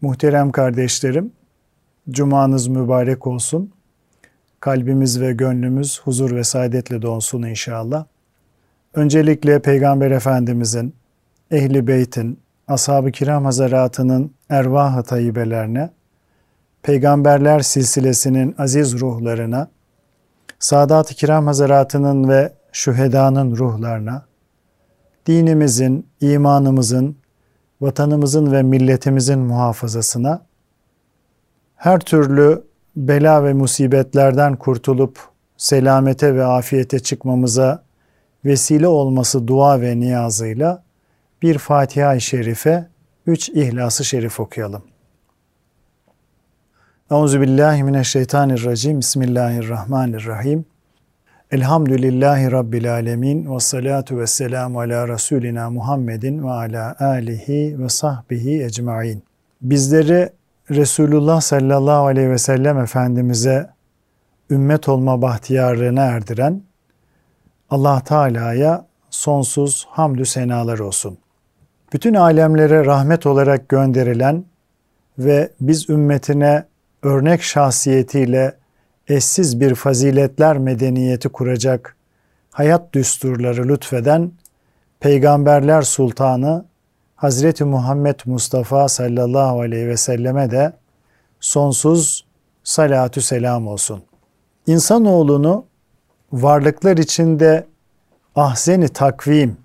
Muhterem kardeşlerim, Cumanız mübarek olsun. Kalbimiz ve gönlümüz huzur ve saadetle dolsun inşallah. Öncelikle Peygamber Efendimizin, Ehli Beyt'in, Ashab-ı Kiram Hazaratının ervah-ı tayyibelerine, Peygamberler silsilesinin aziz ruhlarına, Sadat-ı Kiram Hazaratının ve şühedanın ruhlarına, dinimizin, imanımızın, vatanımızın ve milletimizin muhafazasına, her türlü bela ve musibetlerden kurtulup selamete ve afiyete çıkmamıza vesile olması dua ve niyazıyla bir Fatiha-i Şerife, üç İhlas-ı Şerif okuyalım. Euzubillahimineşşeytanirracim. Bismillahirrahmanirrahim. Elhamdülillahi Rabbil alemin ve salatu ve selamu ala Resulina Muhammedin ve ala alihi ve sahbihi ecmain. Bizleri Resulullah sallallahu aleyhi ve sellem Efendimiz'e ümmet olma bahtiyarlığına erdiren Allah Teala'ya sonsuz hamdü senalar olsun. Bütün alemlere rahmet olarak gönderilen ve biz ümmetine örnek şahsiyetiyle eşsiz bir faziletler medeniyeti kuracak hayat düsturları lütfeden Peygamberler Sultanı Hazreti Muhammed Mustafa sallallahu aleyhi ve selleme de sonsuz salatü selam olsun. İnsanoğlunu varlıklar içinde ahzeni takvim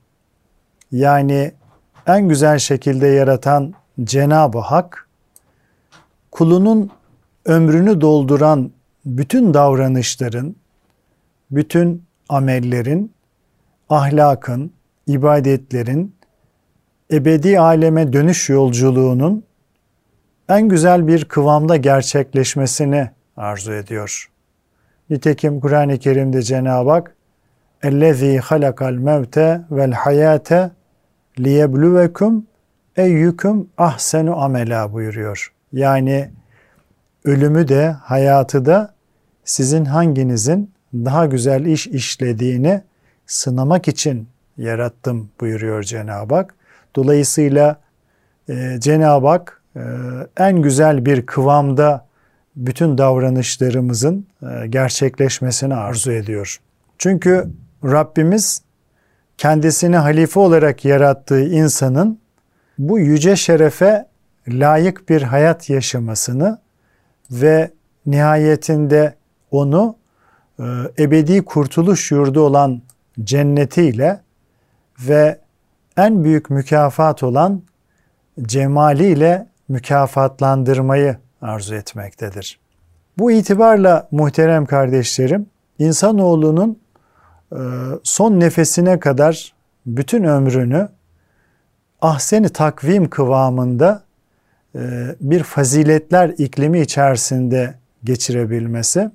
yani en güzel şekilde yaratan Cenab-ı Hak kulunun ömrünü dolduran bütün davranışların, bütün amellerin, ahlakın, ibadetlerin, ebedi aleme dönüş yolculuğunun en güzel bir kıvamda gerçekleşmesini arzu ediyor. Nitekim Kur'an-ı Kerim'de Cenab-ı Hak اَلَّذ۪ي خَلَقَ الْمَوْتَ وَالْحَيَاةَ لِيَبْلُوَكُمْ eyyüküm ahsenu amela buyuruyor. Yani ölümü de hayatı da sizin hanginizin daha güzel iş işlediğini sınamak için yarattım buyuruyor Cenab-ı Hak. Dolayısıyla e, Cenab-ı Hak e, en güzel bir kıvamda bütün davranışlarımızın e, gerçekleşmesini arzu ediyor. Çünkü Rabbimiz kendisini halife olarak yarattığı insanın bu yüce şerefe layık bir hayat yaşamasını ve nihayetinde onu e, ebedi kurtuluş yurdu olan cennetiyle ve en büyük mükafat olan cemaliyle mükafatlandırmayı arzu etmektedir. Bu itibarla muhterem kardeşlerim, insanoğlunun e, son nefesine kadar bütün ömrünü ahseni takvim kıvamında e, bir faziletler iklimi içerisinde geçirebilmesi,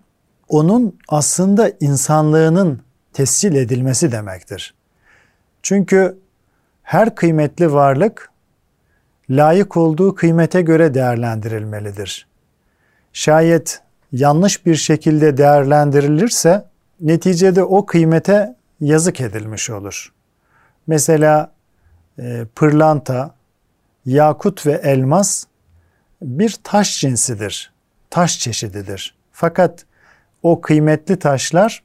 onun aslında insanlığının tescil edilmesi demektir. Çünkü her kıymetli varlık layık olduğu kıymete göre değerlendirilmelidir. Şayet yanlış bir şekilde değerlendirilirse neticede o kıymete yazık edilmiş olur. Mesela e, pırlanta, yakut ve elmas bir taş cinsidir. Taş çeşididir. Fakat o kıymetli taşlar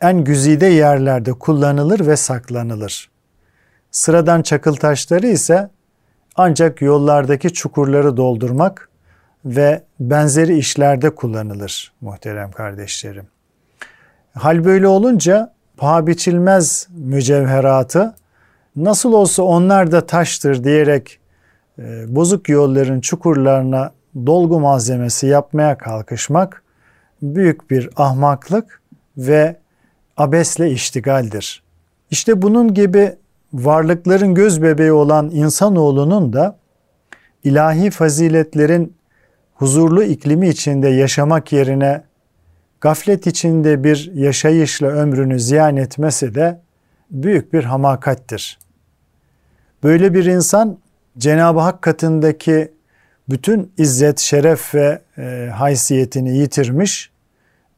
en güzide yerlerde kullanılır ve saklanılır. Sıradan çakıl taşları ise ancak yollardaki çukurları doldurmak ve benzeri işlerde kullanılır muhterem kardeşlerim. Hal böyle olunca paha biçilmez mücevheratı nasıl olsa onlar da taştır diyerek e, bozuk yolların çukurlarına dolgu malzemesi yapmaya kalkışmak büyük bir ahmaklık ve abesle iştigaldir. İşte bunun gibi varlıkların göz bebeği olan insanoğlunun da ilahi faziletlerin huzurlu iklimi içinde yaşamak yerine gaflet içinde bir yaşayışla ömrünü ziyan etmesi de büyük bir hamakattir. Böyle bir insan Cenab-ı Hak katındaki bütün izzet, şeref ve e, haysiyetini yitirmiş,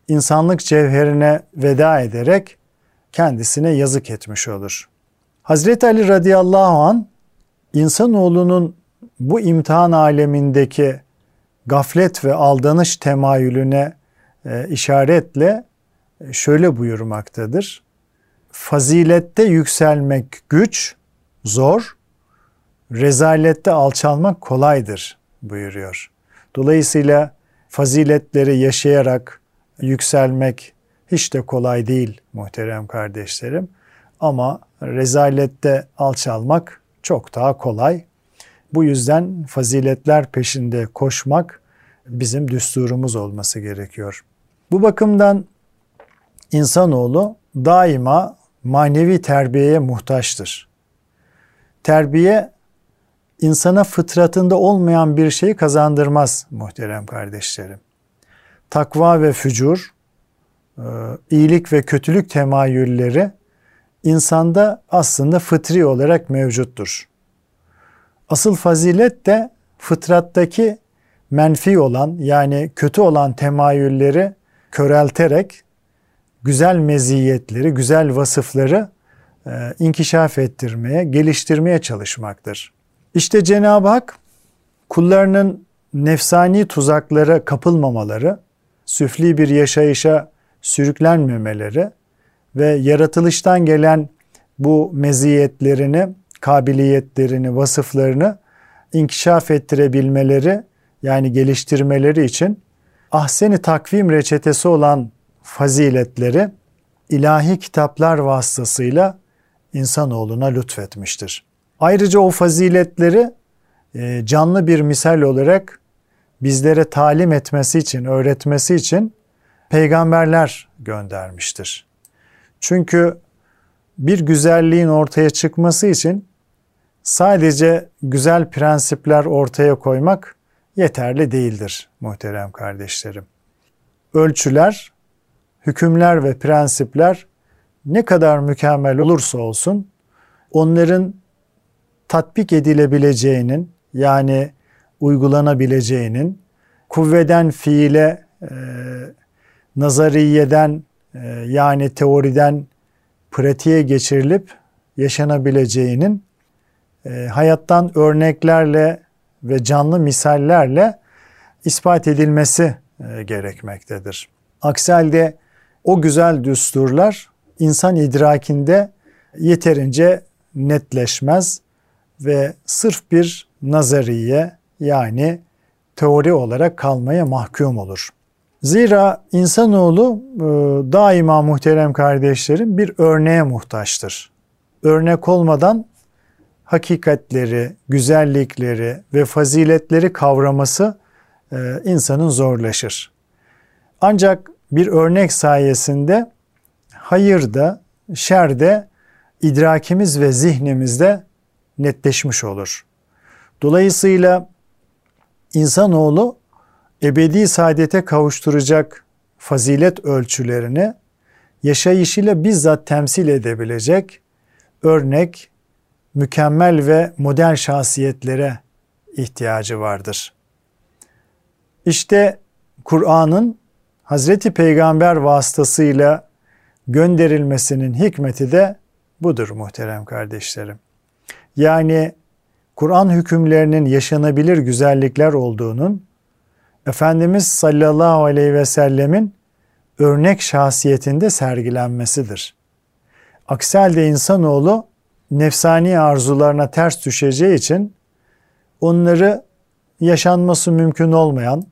insanlık cevherine veda ederek kendisine yazık etmiş olur. Hazreti Ali radıyallahu an insanoğlunun bu imtihan alemindeki gaflet ve aldanış temayülüne e, işaretle şöyle buyurmaktadır. Fazilette yükselmek güç, zor, rezalette alçalmak kolaydır buyuruyor. Dolayısıyla faziletleri yaşayarak yükselmek hiç de kolay değil muhterem kardeşlerim. Ama rezalette alçalmak çok daha kolay. Bu yüzden faziletler peşinde koşmak bizim düsturumuz olması gerekiyor. Bu bakımdan insanoğlu daima manevi terbiyeye muhtaçtır. Terbiye insana fıtratında olmayan bir şeyi kazandırmaz muhterem kardeşlerim. Takva ve fücur, e, iyilik ve kötülük temayülleri insanda aslında fıtri olarak mevcuttur. Asıl fazilet de fıtrattaki menfi olan yani kötü olan temayülleri körelterek güzel meziyetleri, güzel vasıfları e, inkişaf ettirmeye, geliştirmeye çalışmaktır. İşte Cenab-ı Hak kullarının nefsani tuzaklara kapılmamaları, süfli bir yaşayışa sürüklenmemeleri ve yaratılıştan gelen bu meziyetlerini, kabiliyetlerini, vasıflarını inkişaf ettirebilmeleri yani geliştirmeleri için ahseni takvim reçetesi olan faziletleri ilahi kitaplar vasıtasıyla insanoğluna lütfetmiştir. Ayrıca o faziletleri e, canlı bir misal olarak bizlere talim etmesi için, öğretmesi için peygamberler göndermiştir. Çünkü bir güzelliğin ortaya çıkması için sadece güzel prensipler ortaya koymak yeterli değildir muhterem kardeşlerim. Ölçüler, hükümler ve prensipler ne kadar mükemmel olursa olsun onların tatbik edilebileceğinin yani uygulanabileceğinin kuvveden fiile, e, nazariyeden e, yani teoriden pratiğe geçirilip yaşanabileceğinin e, hayattan örneklerle ve canlı misallerle ispat edilmesi e, gerekmektedir. Aksi halde o güzel düsturlar insan idrakinde yeterince netleşmez ve sırf bir nazariye yani teori olarak kalmaya mahkum olur. Zira insanoğlu e, daima muhterem kardeşlerim bir örneğe muhtaçtır. Örnek olmadan hakikatleri, güzellikleri ve faziletleri kavraması e, insanın zorlaşır. Ancak bir örnek sayesinde hayırda, şerde idrakimiz ve zihnimizde netleşmiş olur. Dolayısıyla insanoğlu ebedi saadete kavuşturacak fazilet ölçülerini yaşayışıyla bizzat temsil edebilecek örnek, mükemmel ve modern şahsiyetlere ihtiyacı vardır. İşte Kur'an'ın Hazreti Peygamber vasıtasıyla gönderilmesinin hikmeti de budur muhterem kardeşlerim. Yani Kur'an hükümlerinin yaşanabilir güzellikler olduğunun Efendimiz sallallahu aleyhi ve sellemin örnek şahsiyetinde sergilenmesidir. Aksi halde insanoğlu nefsani arzularına ters düşeceği için onları yaşanması mümkün olmayan,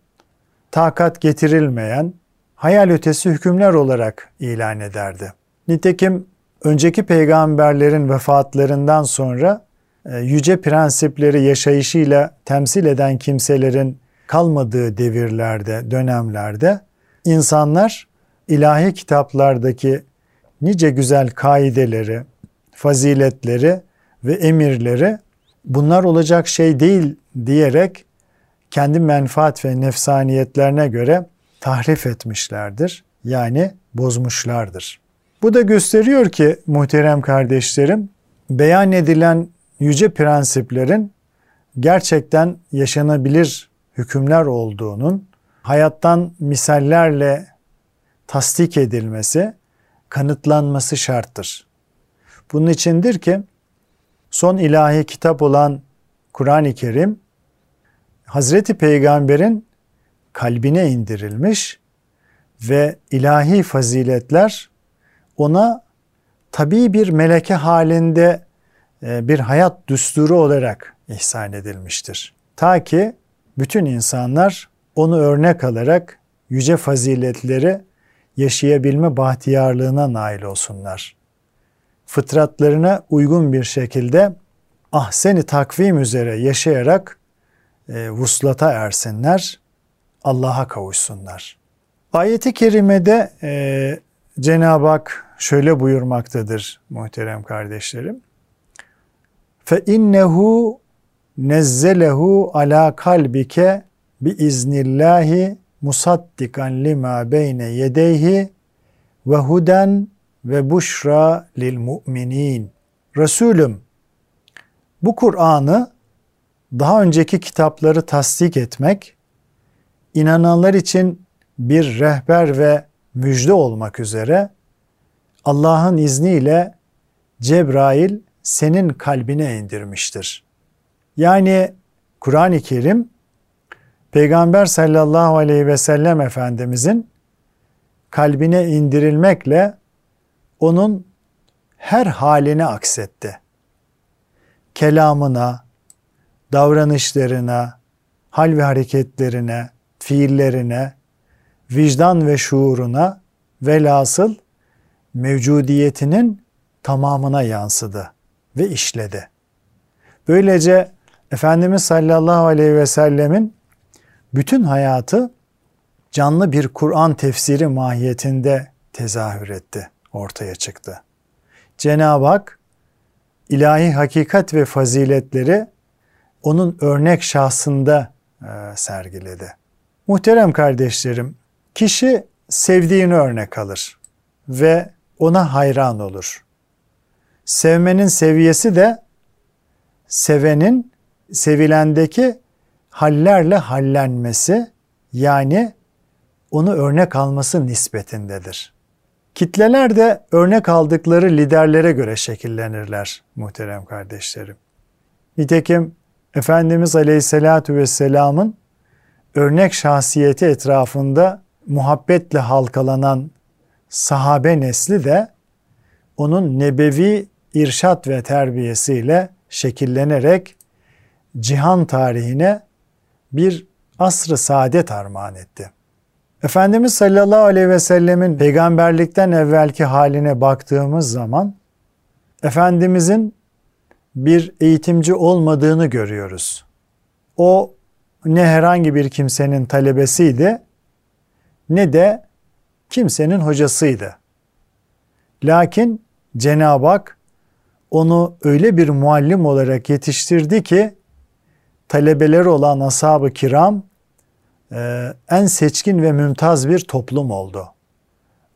takat getirilmeyen, hayal ötesi hükümler olarak ilan ederdi. Nitekim önceki peygamberlerin vefatlarından sonra yüce prensipleri yaşayışıyla temsil eden kimselerin kalmadığı devirlerde, dönemlerde insanlar ilahi kitaplardaki nice güzel kaideleri, faziletleri ve emirleri bunlar olacak şey değil diyerek kendi menfaat ve nefsaniyetlerine göre tahrif etmişlerdir. Yani bozmuşlardır. Bu da gösteriyor ki muhterem kardeşlerim beyan edilen yüce prensiplerin gerçekten yaşanabilir hükümler olduğunun hayattan misallerle tasdik edilmesi, kanıtlanması şarttır. Bunun içindir ki son ilahi kitap olan Kur'an-ı Kerim Hazreti Peygamber'in kalbine indirilmiş ve ilahi faziletler ona tabii bir meleke halinde bir hayat düsturu olarak ihsan edilmiştir. Ta ki bütün insanlar onu örnek alarak yüce faziletleri yaşayabilme bahtiyarlığına nail olsunlar. Fıtratlarına uygun bir şekilde ahseni takvim üzere yaşayarak e, vuslata ersinler, Allah'a kavuşsunlar. Ayeti kerimede e, Cenab-ı Hak şöyle buyurmaktadır muhterem kardeşlerim. Fe innehu nezzelehu ala kalbike bi iznillahi musaddikan lima beyne yedeyhi ve huden ve buşra lil mu'minin. Resulüm bu Kur'an'ı daha önceki kitapları tasdik etmek, inananlar için bir rehber ve müjde olmak üzere Allah'ın izniyle Cebrail senin kalbine indirmiştir. Yani Kur'an-ı Kerim Peygamber sallallahu aleyhi ve sellem Efendimizin kalbine indirilmekle onun her halini aksetti. Kelamına, davranışlarına, hal ve hareketlerine, fiillerine, vicdan ve şuuruna velhasıl mevcudiyetinin tamamına yansıdı ve işledi. Böylece Efendimiz sallallahu aleyhi ve sellemin bütün hayatı canlı bir Kur'an tefsiri mahiyetinde tezahür etti, ortaya çıktı. Cenab-ı Hak ilahi hakikat ve faziletleri onun örnek şahsında e, sergiledi. Muhterem kardeşlerim, kişi sevdiğini örnek alır ve ona hayran olur. Sevmenin seviyesi de sevenin sevilendeki hallerle hallenmesi yani onu örnek alması nispetindedir. Kitleler de örnek aldıkları liderlere göre şekillenirler muhterem kardeşlerim. Nitekim Efendimiz Aleyhisselatü Vesselam'ın örnek şahsiyeti etrafında muhabbetle halkalanan sahabe nesli de onun nebevi irşat ve terbiyesiyle şekillenerek cihan tarihine bir asrı saadet armağan etti. Efendimiz sallallahu aleyhi ve sellemin peygamberlikten evvelki haline baktığımız zaman Efendimizin bir eğitimci olmadığını görüyoruz. O ne herhangi bir kimsenin talebesiydi ne de kimsenin hocasıydı. Lakin Cenab-ı Hak onu öyle bir muallim olarak yetiştirdi ki talebeleri olan ashab-ı kiram e, en seçkin ve mümtaz bir toplum oldu.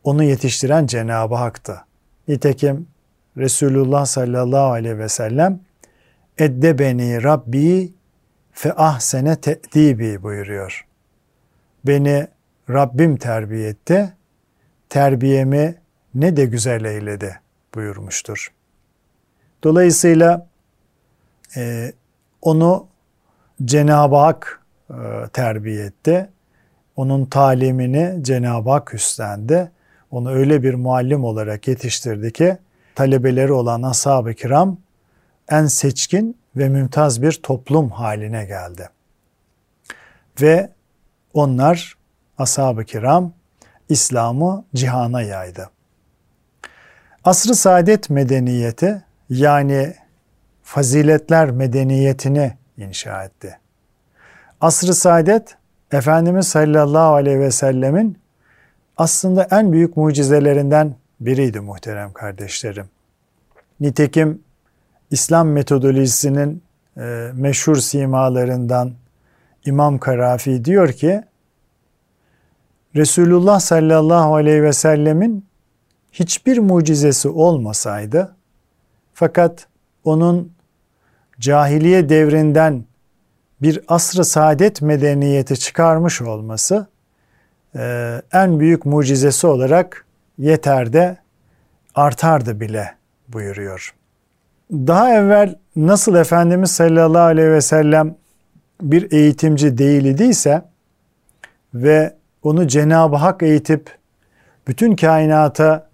Onu yetiştiren Cenab-ı Hak'tı. Nitekim Resulullah sallallahu aleyhi ve sellem edde beni Rabbi fe ahsene te'dibi buyuruyor. Beni Rabbim terbiye etti, terbiyemi ne de güzel eyledi buyurmuştur. Dolayısıyla e, onu Cenab-ı Hak e, terbiye etti. Onun talimini Cenab-ı Hak üstlendi. Onu öyle bir muallim olarak yetiştirdi ki talebeleri olan ashab-ı kiram en seçkin ve mümtaz bir toplum haline geldi. Ve onlar ashab-ı kiram İslam'ı cihana yaydı. Asr-ı saadet medeniyeti yani faziletler medeniyetini inşa etti. Asr-ı saadet Efendimiz sallallahu aleyhi ve sellemin aslında en büyük mucizelerinden biriydi muhterem kardeşlerim. Nitekim İslam metodolojisinin e, meşhur simalarından İmam Karafi diyor ki Resulullah sallallahu aleyhi ve sellemin hiçbir mucizesi olmasaydı fakat onun cahiliye devrinden bir asr-ı saadet medeniyeti çıkarmış olması e, en büyük mucizesi olarak yeter de artardı bile buyuruyor. Daha evvel nasıl Efendimiz sallallahu aleyhi ve sellem bir eğitimci değil idiyse ve onu Cenab-ı Hak eğitip bütün kainata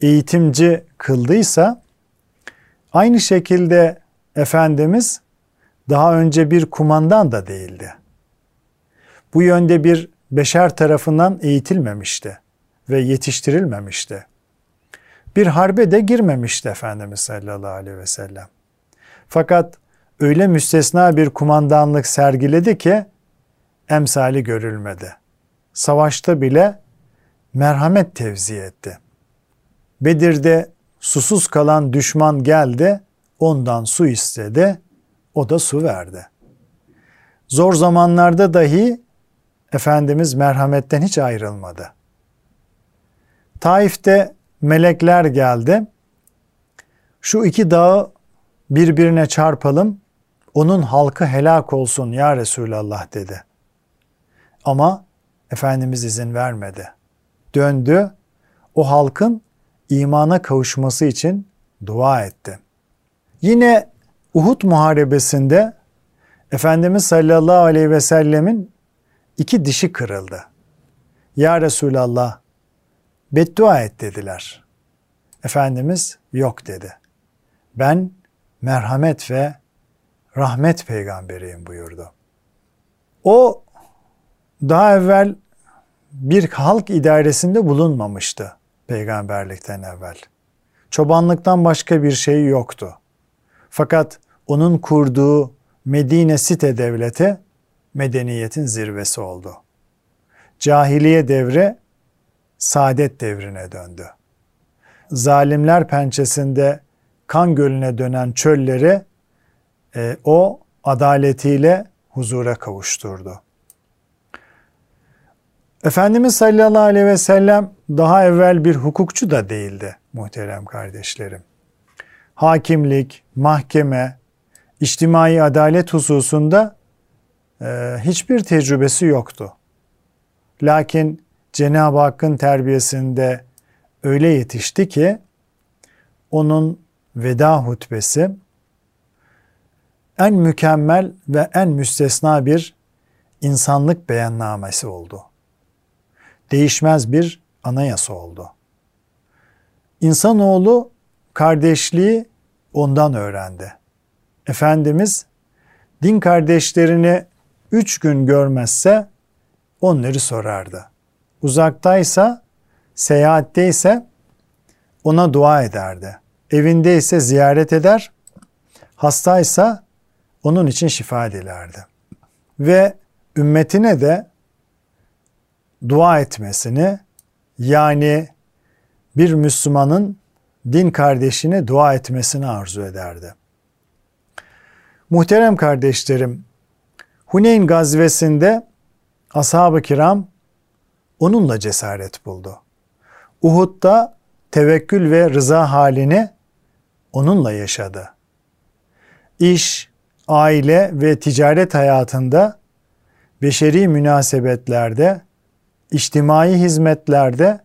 eğitimci kıldıysa aynı şekilde Efendimiz daha önce bir kumandan da değildi. Bu yönde bir beşer tarafından eğitilmemişti ve yetiştirilmemişti. Bir harbe de girmemişti Efendimiz sallallahu aleyhi ve sellem. Fakat öyle müstesna bir kumandanlık sergiledi ki emsali görülmedi. Savaşta bile merhamet tevzi etti. Bedir'de susuz kalan düşman geldi, ondan su istedi, o da su verdi. Zor zamanlarda dahi Efendimiz merhametten hiç ayrılmadı. Taif'te melekler geldi. Şu iki dağı birbirine çarpalım, onun halkı helak olsun ya Resulallah dedi. Ama Efendimiz izin vermedi. Döndü, o halkın imana kavuşması için dua etti. Yine Uhud muharebesinde Efendimiz sallallahu aleyhi ve sellemin iki dişi kırıldı. Ya Resulallah beddua et dediler. Efendimiz yok dedi. Ben merhamet ve rahmet peygamberiyim buyurdu. O daha evvel bir halk idaresinde bulunmamıştı peygamberlikten evvel. Çobanlıktan başka bir şey yoktu. Fakat onun kurduğu Medine site devleti medeniyetin zirvesi oldu. Cahiliye devri saadet devrine döndü. Zalimler pençesinde kan gölüne dönen çölleri e, o adaletiyle huzura kavuşturdu. Efendimiz sallallahu aleyhi ve sellem daha evvel bir hukukçu da değildi muhterem kardeşlerim. Hakimlik, mahkeme, içtimai adalet hususunda e, hiçbir tecrübesi yoktu. Lakin Cenab-ı Hakk'ın terbiyesinde öyle yetişti ki onun veda hutbesi en mükemmel ve en müstesna bir insanlık beyannamesi oldu. Değişmez bir anayasa oldu. İnsanoğlu kardeşliği ondan öğrendi. Efendimiz din kardeşlerini üç gün görmezse onları sorardı. Uzaktaysa, seyahatteyse ona dua ederdi. Evindeyse ziyaret eder, hastaysa onun için şifa dilerdi. Ve ümmetine de dua etmesini yani bir Müslümanın din kardeşine dua etmesini arzu ederdi. Muhterem kardeşlerim, Huneyn gazvesinde ashab-ı kiram onunla cesaret buldu. Uhud'da tevekkül ve rıza halini onunla yaşadı. İş, aile ve ticaret hayatında, beşeri münasebetlerde, içtimai hizmetlerde,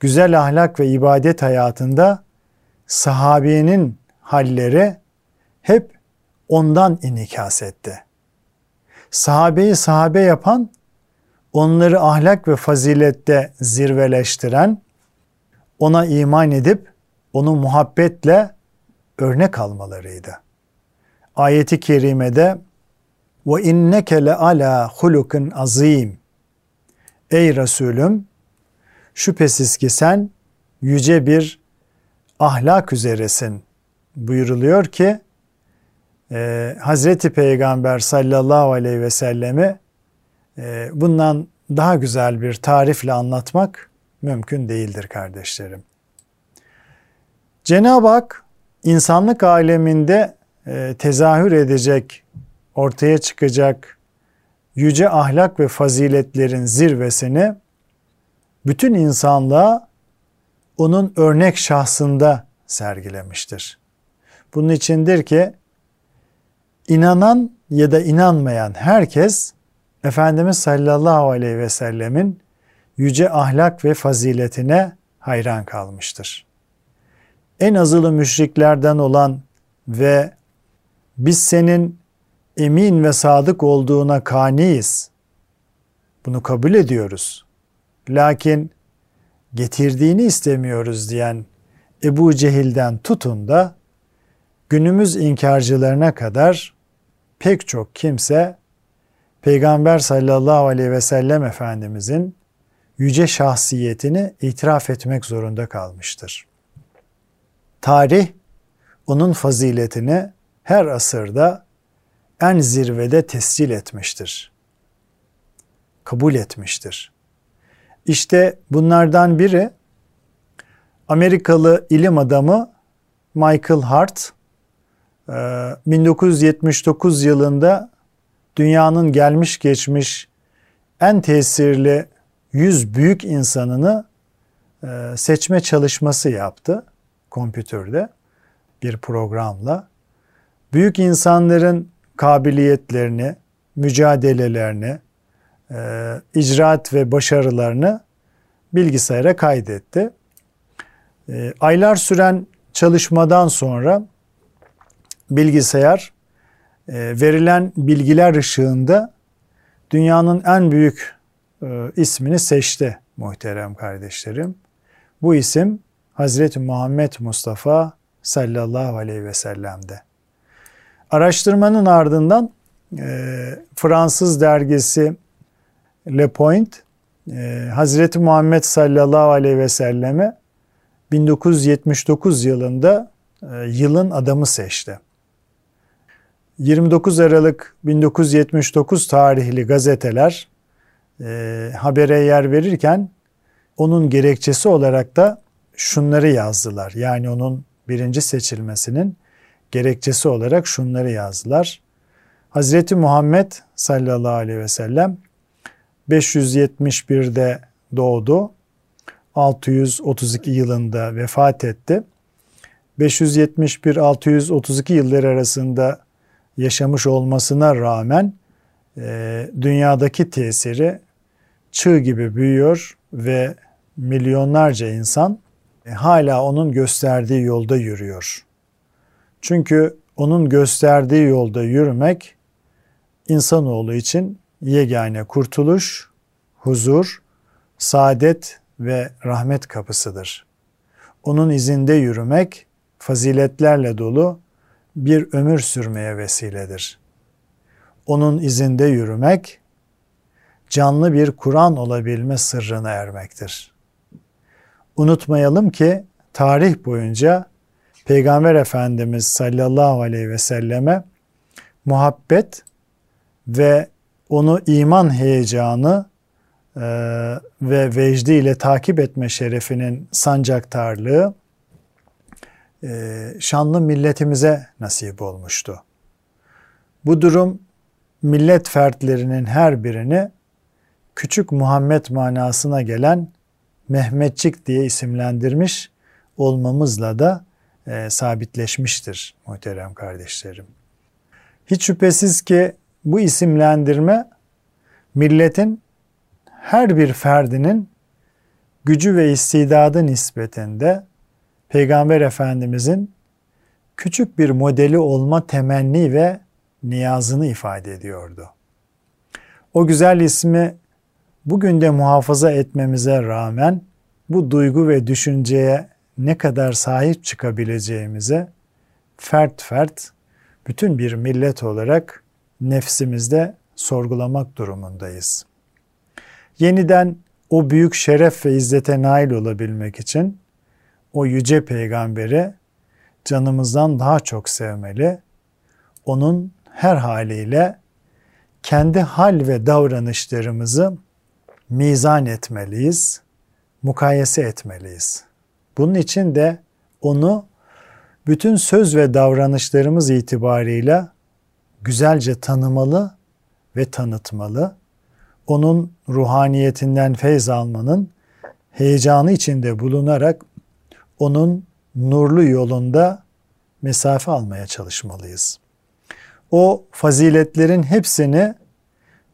güzel ahlak ve ibadet hayatında sahabiyenin halleri hep ondan inikas etti. Sahabeyi sahabe yapan, onları ahlak ve fazilette zirveleştiren, ona iman edip onu muhabbetle örnek almalarıydı. Ayeti kerimede ve inneke le ala hulukun azim. Ey Resulüm şüphesiz ki sen yüce bir ahlak üzeresin buyuruluyor ki e, Hazreti Peygamber sallallahu aleyhi ve sellemi e, bundan daha güzel bir tarifle anlatmak mümkün değildir kardeşlerim. Cenab-ı Hak insanlık aleminde e, tezahür edecek, ortaya çıkacak yüce ahlak ve faziletlerin zirvesini bütün insanlığa onun örnek şahsında sergilemiştir. Bunun içindir ki inanan ya da inanmayan herkes Efendimiz sallallahu aleyhi ve sellemin yüce ahlak ve faziletine hayran kalmıştır. En azılı müşriklerden olan ve biz senin emin ve sadık olduğuna kaniyiz. Bunu kabul ediyoruz. Lakin getirdiğini istemiyoruz diyen Ebu Cehil'den tutun da günümüz inkarcılarına kadar pek çok kimse Peygamber sallallahu aleyhi ve sellem Efendimizin yüce şahsiyetini itiraf etmek zorunda kalmıştır. Tarih onun faziletini her asırda en zirvede tescil etmiştir. Kabul etmiştir. İşte bunlardan biri Amerikalı ilim adamı Michael Hart 1979 yılında dünyanın gelmiş geçmiş en tesirli 100 büyük insanını e, seçme çalışması yaptı kompütürde bir programla. Büyük insanların kabiliyetlerini, mücadelelerini, e, icraat ve başarılarını bilgisayara kaydetti. E, aylar süren çalışmadan sonra bilgisayar verilen bilgiler ışığında dünyanın en büyük e, ismini seçti muhterem kardeşlerim. Bu isim Hazreti Muhammed Mustafa sallallahu aleyhi ve sellem'de. Araştırmanın ardından e, Fransız dergisi Le Point e, Hazreti Muhammed sallallahu aleyhi ve selleme 1979 yılında e, yılın adamı seçti. 29 Aralık 1979 tarihli gazeteler e, habere yer verirken onun gerekçesi olarak da şunları yazdılar. Yani onun birinci seçilmesinin gerekçesi olarak şunları yazdılar. Hazreti Muhammed sallallahu aleyhi ve sellem 571'de doğdu. 632 yılında vefat etti. 571-632 yılları arasında yaşamış olmasına rağmen e, dünyadaki tesiri çığ gibi büyüyor ve milyonlarca insan e, hala onun gösterdiği yolda yürüyor. Çünkü onun gösterdiği yolda yürümek insanoğlu için yegane kurtuluş, huzur, saadet ve rahmet kapısıdır. Onun izinde yürümek faziletlerle dolu bir ömür sürmeye vesiledir. Onun izinde yürümek canlı bir Kur'an olabilme sırrına ermektir. Unutmayalım ki tarih boyunca Peygamber Efendimiz sallallahu aleyhi ve selleme muhabbet ve onu iman heyecanı e, ve vecdi ile takip etme şerefinin sancaktarlığı e, şanlı milletimize nasip olmuştu. Bu durum millet fertlerinin her birini küçük Muhammed manasına gelen Mehmetçik diye isimlendirmiş olmamızla da e, sabitleşmiştir muhterem kardeşlerim. Hiç şüphesiz ki bu isimlendirme milletin her bir ferdinin gücü ve istidadı nispetinde Peygamber Efendimizin küçük bir modeli olma temenni ve niyazını ifade ediyordu. O güzel ismi bugün de muhafaza etmemize rağmen bu duygu ve düşünceye ne kadar sahip çıkabileceğimize fert fert bütün bir millet olarak nefsimizde sorgulamak durumundayız. Yeniden o büyük şeref ve izzete nail olabilmek için o yüce peygamberi canımızdan daha çok sevmeli, onun her haliyle kendi hal ve davranışlarımızı mizan etmeliyiz, mukayese etmeliyiz. Bunun için de onu bütün söz ve davranışlarımız itibarıyla güzelce tanımalı ve tanıtmalı. Onun ruhaniyetinden feyz almanın heyecanı içinde bulunarak onun nurlu yolunda mesafe almaya çalışmalıyız. O faziletlerin hepsini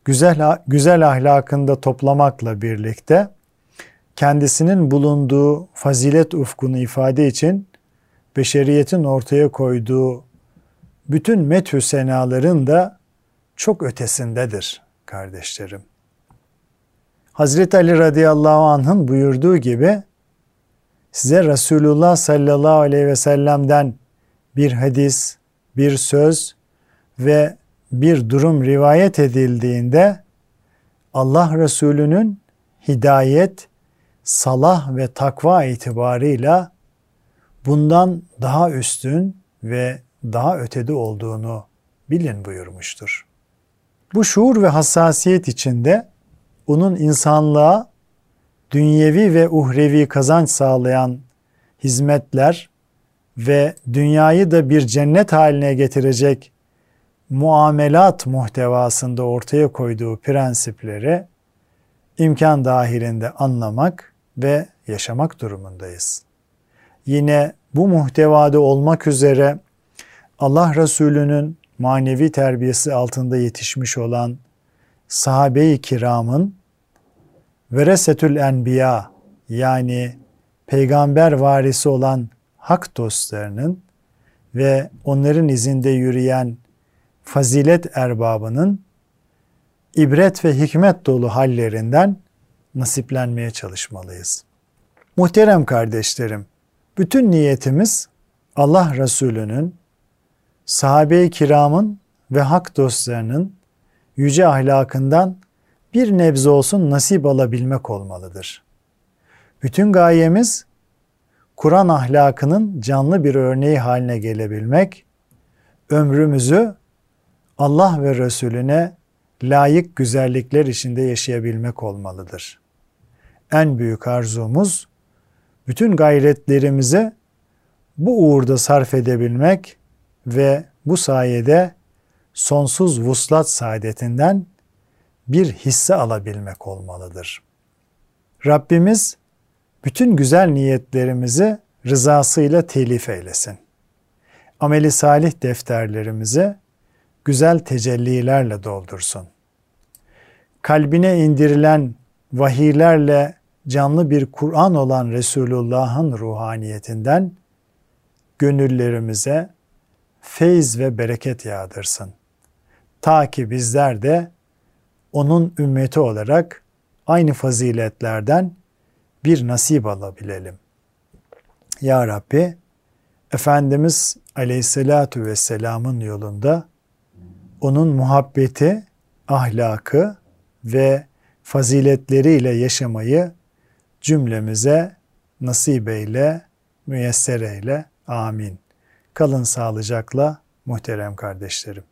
güzel güzel ahlakında toplamakla birlikte kendisinin bulunduğu fazilet ufkunu ifade için beşeriyetin ortaya koyduğu bütün methü senaların da çok ötesindedir kardeşlerim. Hazreti Ali radıyallahu anh'ın buyurduğu gibi size Resulullah sallallahu aleyhi ve sellem'den bir hadis, bir söz ve bir durum rivayet edildiğinde Allah Resulü'nün hidayet, salah ve takva itibarıyla bundan daha üstün ve daha ötede olduğunu bilin buyurmuştur. Bu şuur ve hassasiyet içinde onun insanlığa dünyevi ve uhrevi kazanç sağlayan hizmetler ve dünyayı da bir cennet haline getirecek muamelat muhtevasında ortaya koyduğu prensipleri imkan dahilinde anlamak ve yaşamak durumundayız. Yine bu muhtevada olmak üzere Allah Resulü'nün manevi terbiyesi altında yetişmiş olan sahabe-i kiramın veresetül enbiya yani peygamber varisi olan hak dostlarının ve onların izinde yürüyen fazilet erbabının ibret ve hikmet dolu hallerinden nasiplenmeye çalışmalıyız. Muhterem kardeşlerim, bütün niyetimiz Allah Resulü'nün, sahabe-i kiramın ve hak dostlarının yüce ahlakından bir nebze olsun nasip alabilmek olmalıdır. Bütün gayemiz Kur'an ahlakının canlı bir örneği haline gelebilmek, ömrümüzü Allah ve Resulüne layık güzellikler içinde yaşayabilmek olmalıdır. En büyük arzumuz bütün gayretlerimizi bu uğurda sarf edebilmek ve bu sayede sonsuz vuslat saadetinden bir hisse alabilmek olmalıdır. Rabbimiz bütün güzel niyetlerimizi rızasıyla telif eylesin. Ameli salih defterlerimizi güzel tecellilerle doldursun. Kalbine indirilen vahiylerle canlı bir Kur'an olan Resulullah'ın ruhaniyetinden gönüllerimize feyz ve bereket yağdırsın. Ta ki bizler de onun ümmeti olarak aynı faziletlerden bir nasip alabilelim. Ya Rabbi, Efendimiz Aleyhisselatu Vesselam'ın yolunda onun muhabbeti, ahlakı ve faziletleriyle yaşamayı cümlemize nasip eyle, müyesser eyle. Amin. Kalın sağlıcakla muhterem kardeşlerim.